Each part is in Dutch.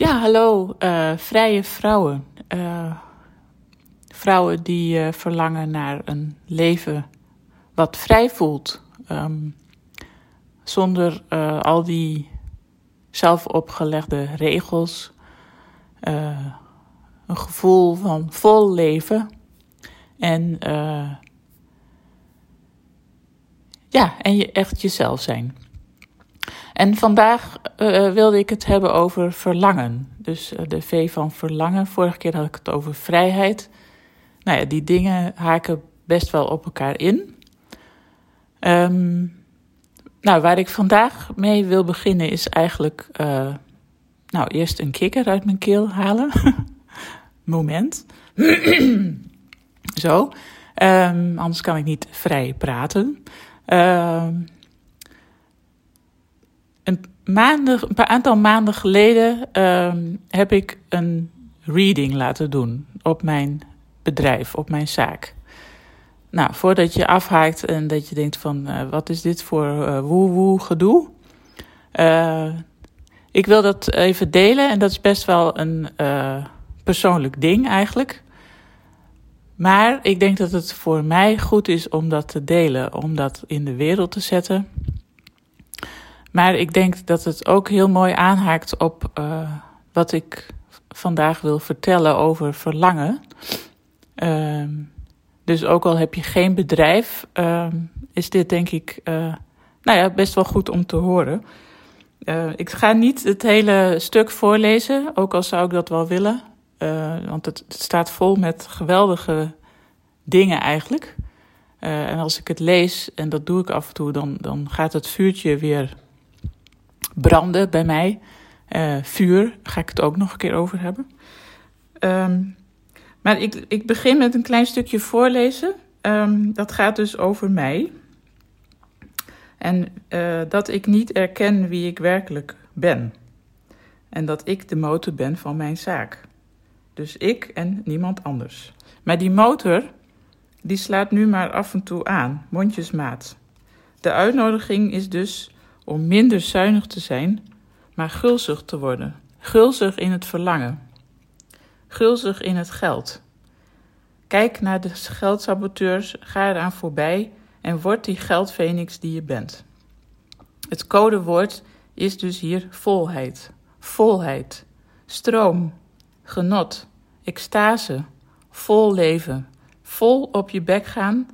Ja, hallo, uh, vrije vrouwen. Uh, vrouwen die uh, verlangen naar een leven wat vrij voelt. Um, zonder al die zelf opgelegde regels. een gevoel van vol leven. En ja, en je echt jezelf zijn. En vandaag uh, wilde ik het hebben over verlangen. Dus uh, de V van verlangen. Vorige keer had ik het over vrijheid. Nou ja, die dingen haken best wel op elkaar in. Um, nou, waar ik vandaag mee wil beginnen is eigenlijk. Nou, eerst een kikker uit mijn keel halen. Moment. Zo. Um, anders kan ik niet vrij praten. Uh, een, een aantal maanden geleden uh, heb ik een reading laten doen op mijn bedrijf, op mijn zaak. Nou, voordat je afhaakt en dat je denkt van uh, wat is dit voor uh, woe-woe gedoe. Uh, ik wil dat even delen en dat is best wel een persoonlijk ding eigenlijk. Maar ik denk dat het voor mij goed is om dat te delen, om dat in de wereld te zetten. Maar ik denk dat het ook heel mooi aanhaakt op uh, wat ik vandaag wil vertellen over verlangen. Uh, dus ook al heb je geen bedrijf, uh, is dit denk ik uh, nou ja, best wel goed om te horen. ik ga niet het hele stuk voorlezen, ook al zou ik dat wel willen. want het, het, staat vol met geweldige dingen eigenlijk. en als ik het lees, en dat doe ik af en toe, dan, dan gaat het vuurtje weer branden bij mij. Uh, vuur, ga ik het ook nog een keer over hebben. Um, maar ik, ik begin met een klein stukje voorlezen. Um, dat gaat dus over mij. En uh, dat ik niet erken wie ik werkelijk ben. En dat ik de motor ben van mijn zaak. Dus ik en niemand anders. Maar die motor, die slaat nu maar af en toe aan, mondjesmaat. De uitnodiging is dus om minder zuinig te zijn, maar gulzig te worden. Gulzig in het verlangen. Gulzig in het geld. Kijk naar de geldsaboteurs, ga eraan voorbij en word die geldfenix die je bent. Het codewoord is dus hier volheid, volheid, stroom, genot, extase, vol leven, vol op je bek gaan,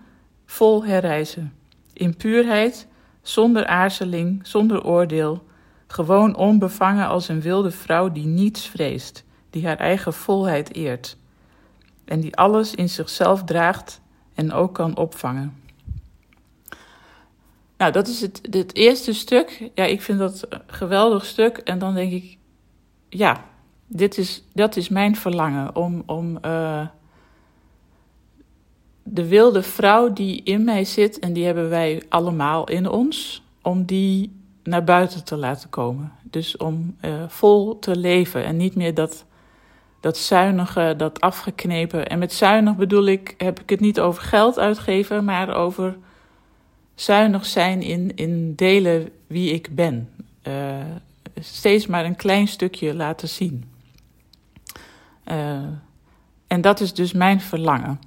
vol herreizen, in puurheid zonder aarzeling, zonder oordeel, gewoon onbevangen als een wilde vrouw die niets vreest, die haar eigen volheid eert en die alles in zichzelf draagt en ook kan opvangen. Nou, dat is het, eerste stuk. Ja, ik vind dat een geweldig stuk. En dan denk ik, ja, dit is, dat is mijn verlangen om, om uh, de wilde vrouw die in mij zit, en die hebben wij allemaal in ons, om die naar buiten te laten komen. Dus om uh, vol te leven en niet meer dat, dat zuinige, dat afgeknepen. En met zuinig bedoel ik, heb ik het niet over geld uitgeven, maar over zuinig zijn in, in delen wie ik ben. Uh, steeds maar een klein stukje laten zien. Uh, en dat is dus mijn verlangen.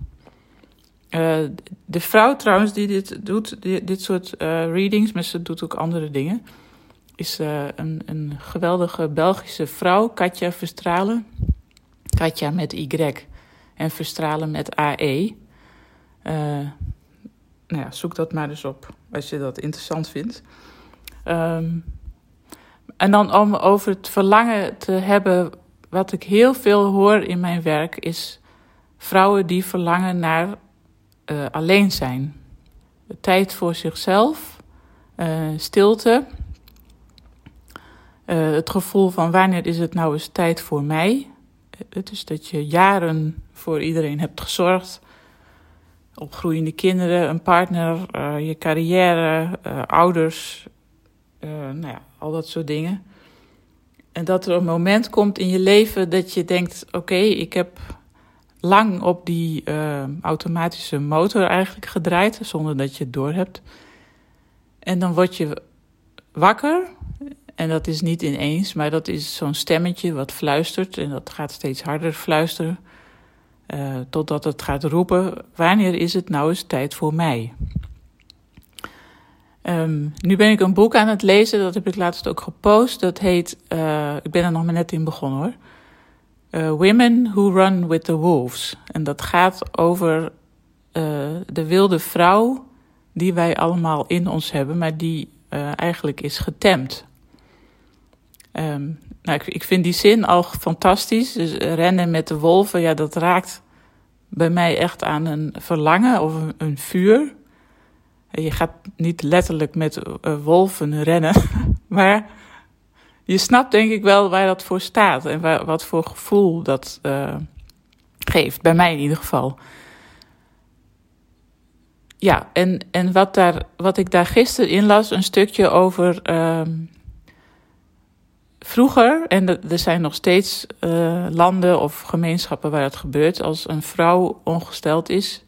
Uh, de vrouw trouwens die dit doet, dit soort uh, readings, maar ze doet ook andere dingen, is uh, een, een geweldige Belgische vrouw, Katja Verstralen. Katja met Y en Verstralen met AE. nou ja, zoek dat maar eens op als je dat interessant vindt. Um, en dan om over het verlangen te hebben, wat ik heel veel hoor in mijn werk, is vrouwen die verlangen naar uh, alleen zijn. Tijd voor zichzelf, uh, stilte. Uh, het gevoel van wanneer is het nou eens tijd voor mij. Het is dat je jaren voor iedereen hebt gezorgd. Opgroeiende kinderen, een partner, je carrière, ouders, nou ja, al dat soort dingen. En dat er een moment komt in je leven dat je denkt: oké, ik heb lang op die uh, automatische motor eigenlijk gedraaid, zonder dat je het door hebt. En dan word je wakker En dat is niet ineens, maar dat is zo'n stemmetje wat fluistert. En dat gaat steeds harder fluisteren. Uh, totdat het gaat roepen: Wanneer is het nou eens tijd voor mij? Um, nu ben ik een boek aan het lezen, dat heb ik laatst ook gepost. Dat heet, uh, ik ben er nog maar net in begonnen hoor. Uh, Women Who Run with the Wolves. En dat gaat over de wilde vrouw die wij allemaal in ons hebben, maar die eigenlijk is getemd. Um, nou, ik, ik, vind die zin al fantastisch. Dus rennen met de wolven, ja, dat raakt bij mij echt aan een verlangen of een, een vuur. Je gaat niet letterlijk met wolven rennen, maar je snapt denk ik wel waar dat voor staat en wat voor gevoel dat uh, geeft. Bij mij in ieder geval. Ja, en, en wat, daar, wat ik daar gisteren in las, een stukje over. Uh, vroeger, en er zijn nog steeds uh, landen of gemeenschappen waar het gebeurt, als een vrouw ongesteld is,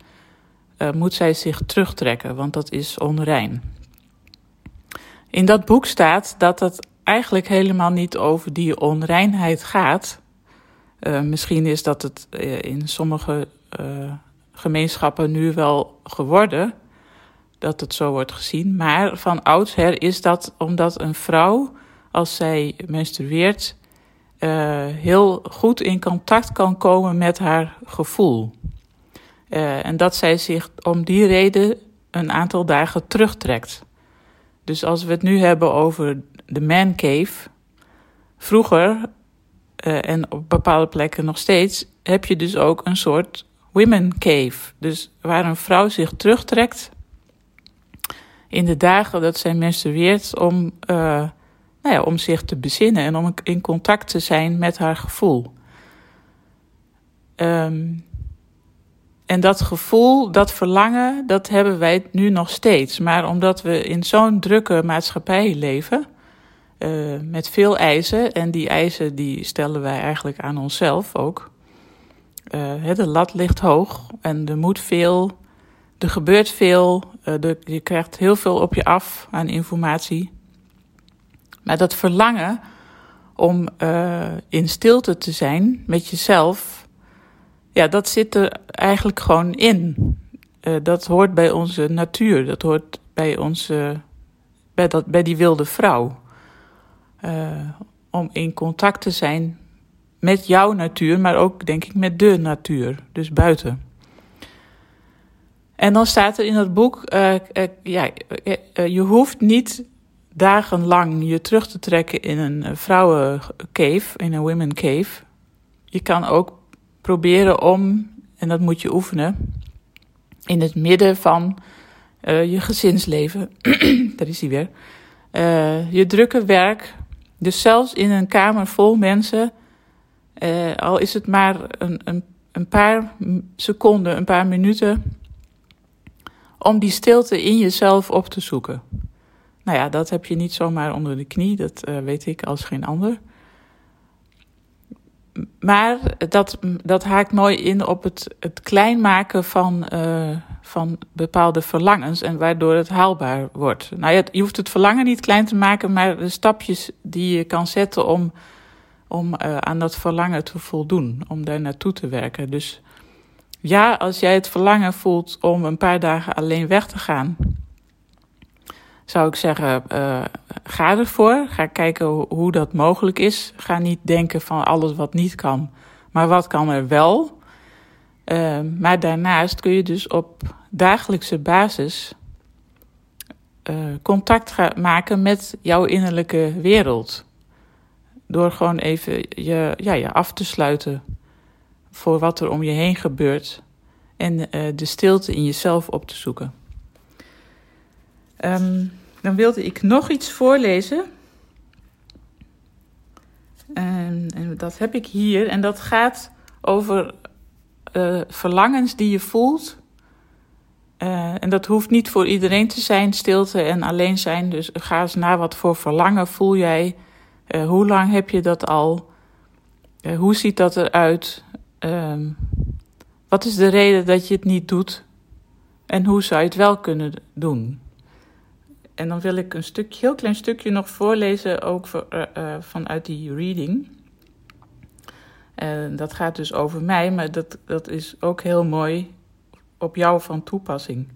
uh, moet zij zich terugtrekken, want dat is onrein. In dat boek staat dat het eigenlijk helemaal niet over die onreinheid gaat. Uh, misschien is dat het in sommige gemeenschappen nu wel geworden, dat het zo wordt gezien. Maar van oudsher is dat omdat een vrouw als zij menstrueert, heel goed in contact kan komen met haar gevoel. En dat zij zich om die reden een aantal dagen terugtrekt. Dus als we het nu hebben over de man cave, vroeger uh, en op bepaalde plekken nog steeds, heb je dus ook een soort women cave. Dus waar een vrouw zich terugtrekt in de dagen dat zij menstrueert om uh, nou ja, om zich te bezinnen en om in contact te zijn met haar gevoel. Um, en dat gevoel, dat verlangen, dat hebben wij nu nog steeds. Maar omdat we in zo'n drukke maatschappij leven, uh, met veel eisen, en die eisen die stellen wij eigenlijk aan onszelf ook. Uh, de lat ligt hoog en er moet veel, er gebeurt veel, de, je krijgt heel veel op je af aan informatie. Maar dat verlangen om in stilte te zijn met jezelf, ja, dat zit er eigenlijk gewoon in. Dat hoort bij onze natuur, dat hoort bij, onze, bij, dat, bij die wilde vrouw. Uh, om in contact te zijn met jouw natuur, maar ook denk ik met de natuur, dus buiten. En dan staat er in het boek, ja, je hoeft niet dagenlang je terug te trekken in een vrouwencave, in een women cave. Je kan ook proberen om, en dat moet je oefenen, in het midden van je gezinsleven, daar is hij weer, je drukke werk, dus zelfs in een kamer vol mensen, uh, al is het maar een, een, een paar seconden, een paar minuten, om die stilte in jezelf op te zoeken. Nou ja, dat heb je niet zomaar onder de knie, dat uh, weet ik als geen ander. Maar dat, dat haakt mooi in op het, het klein maken van, uh, van bepaalde verlangens en waardoor het haalbaar wordt. Nou je hoeft het verlangen niet klein te maken, maar de stapjes die je kan zetten om, om uh, aan dat verlangen te voldoen, om daar naartoe te werken. Dus ja, als jij het verlangen voelt om een paar dagen alleen weg te gaan, zou ik zeggen, uh, ga ervoor. Ga kijken hoe dat mogelijk is. Ga niet denken van alles wat niet kan, maar wat kan er wel. Uh, maar daarnaast kun je dus op dagelijkse basis uh, contact gaan maken met jouw innerlijke wereld. Door gewoon even je, ja, je af te sluiten voor wat er om je heen gebeurt. En de stilte in jezelf op te zoeken. Um, dan wilde ik nog iets voorlezen. En, en dat heb ik hier. En dat gaat over uh, verlangens die je voelt. Uh, en dat hoeft niet voor iedereen te zijn, stilte en alleen zijn. Dus ga eens na wat voor verlangen voel jij. Uh, hoe lang heb je dat al? hoe ziet dat eruit? Ehm, wat is de reden dat je het niet doet? En hoe zou je het wel kunnen doen? En dan wil ik een stukje, heel klein stukje nog voorlezen, ook voor, vanuit die reading. En dat gaat dus over mij, maar dat, dat is ook heel mooi op jou van toepassing.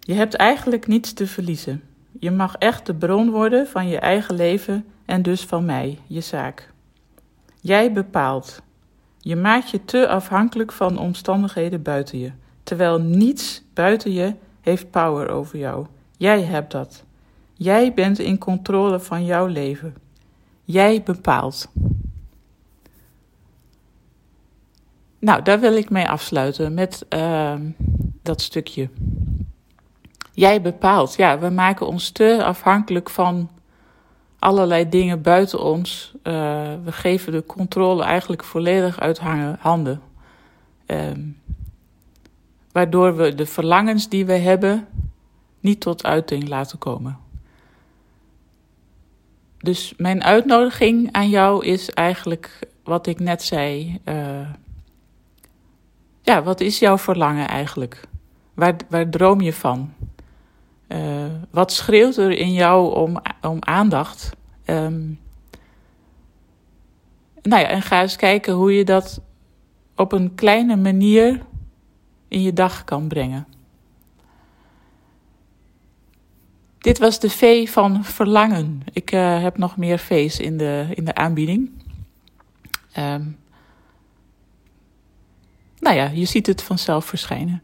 Je hebt eigenlijk niets te verliezen. Je mag echt de bron worden van je eigen leven en dus van mij, je zaak. Jij bepaalt. Je maakt je te afhankelijk van omstandigheden buiten je, terwijl niets buiten je heeft power over jou. Jij hebt dat. Jij bent in controle van jouw leven. Jij bepaalt. Nou, daar wil ik mee afsluiten met uh, dat stukje. Jij bepaalt. Ja, we maken ons te afhankelijk van allerlei dingen buiten ons. Uh, we geven de controle eigenlijk volledig uit handen. Uh, waardoor we de verlangens die we hebben niet tot uiting laten komen. Dus mijn uitnodiging aan jou is eigenlijk wat ik net zei. Uh, ja, wat is jouw verlangen eigenlijk? Waar, waar droom je van? Uh, wat schreeuwt er in jou om, om aandacht? Um, nou ja, en ga eens kijken hoe je dat op een kleine manier in je dag kan brengen. Dit was de V van verlangen. Ik uh, heb nog meer V's in de, in de aanbieding. Um, nou ja, je ziet het vanzelf verschijnen.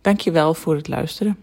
Dankjewel voor het luisteren.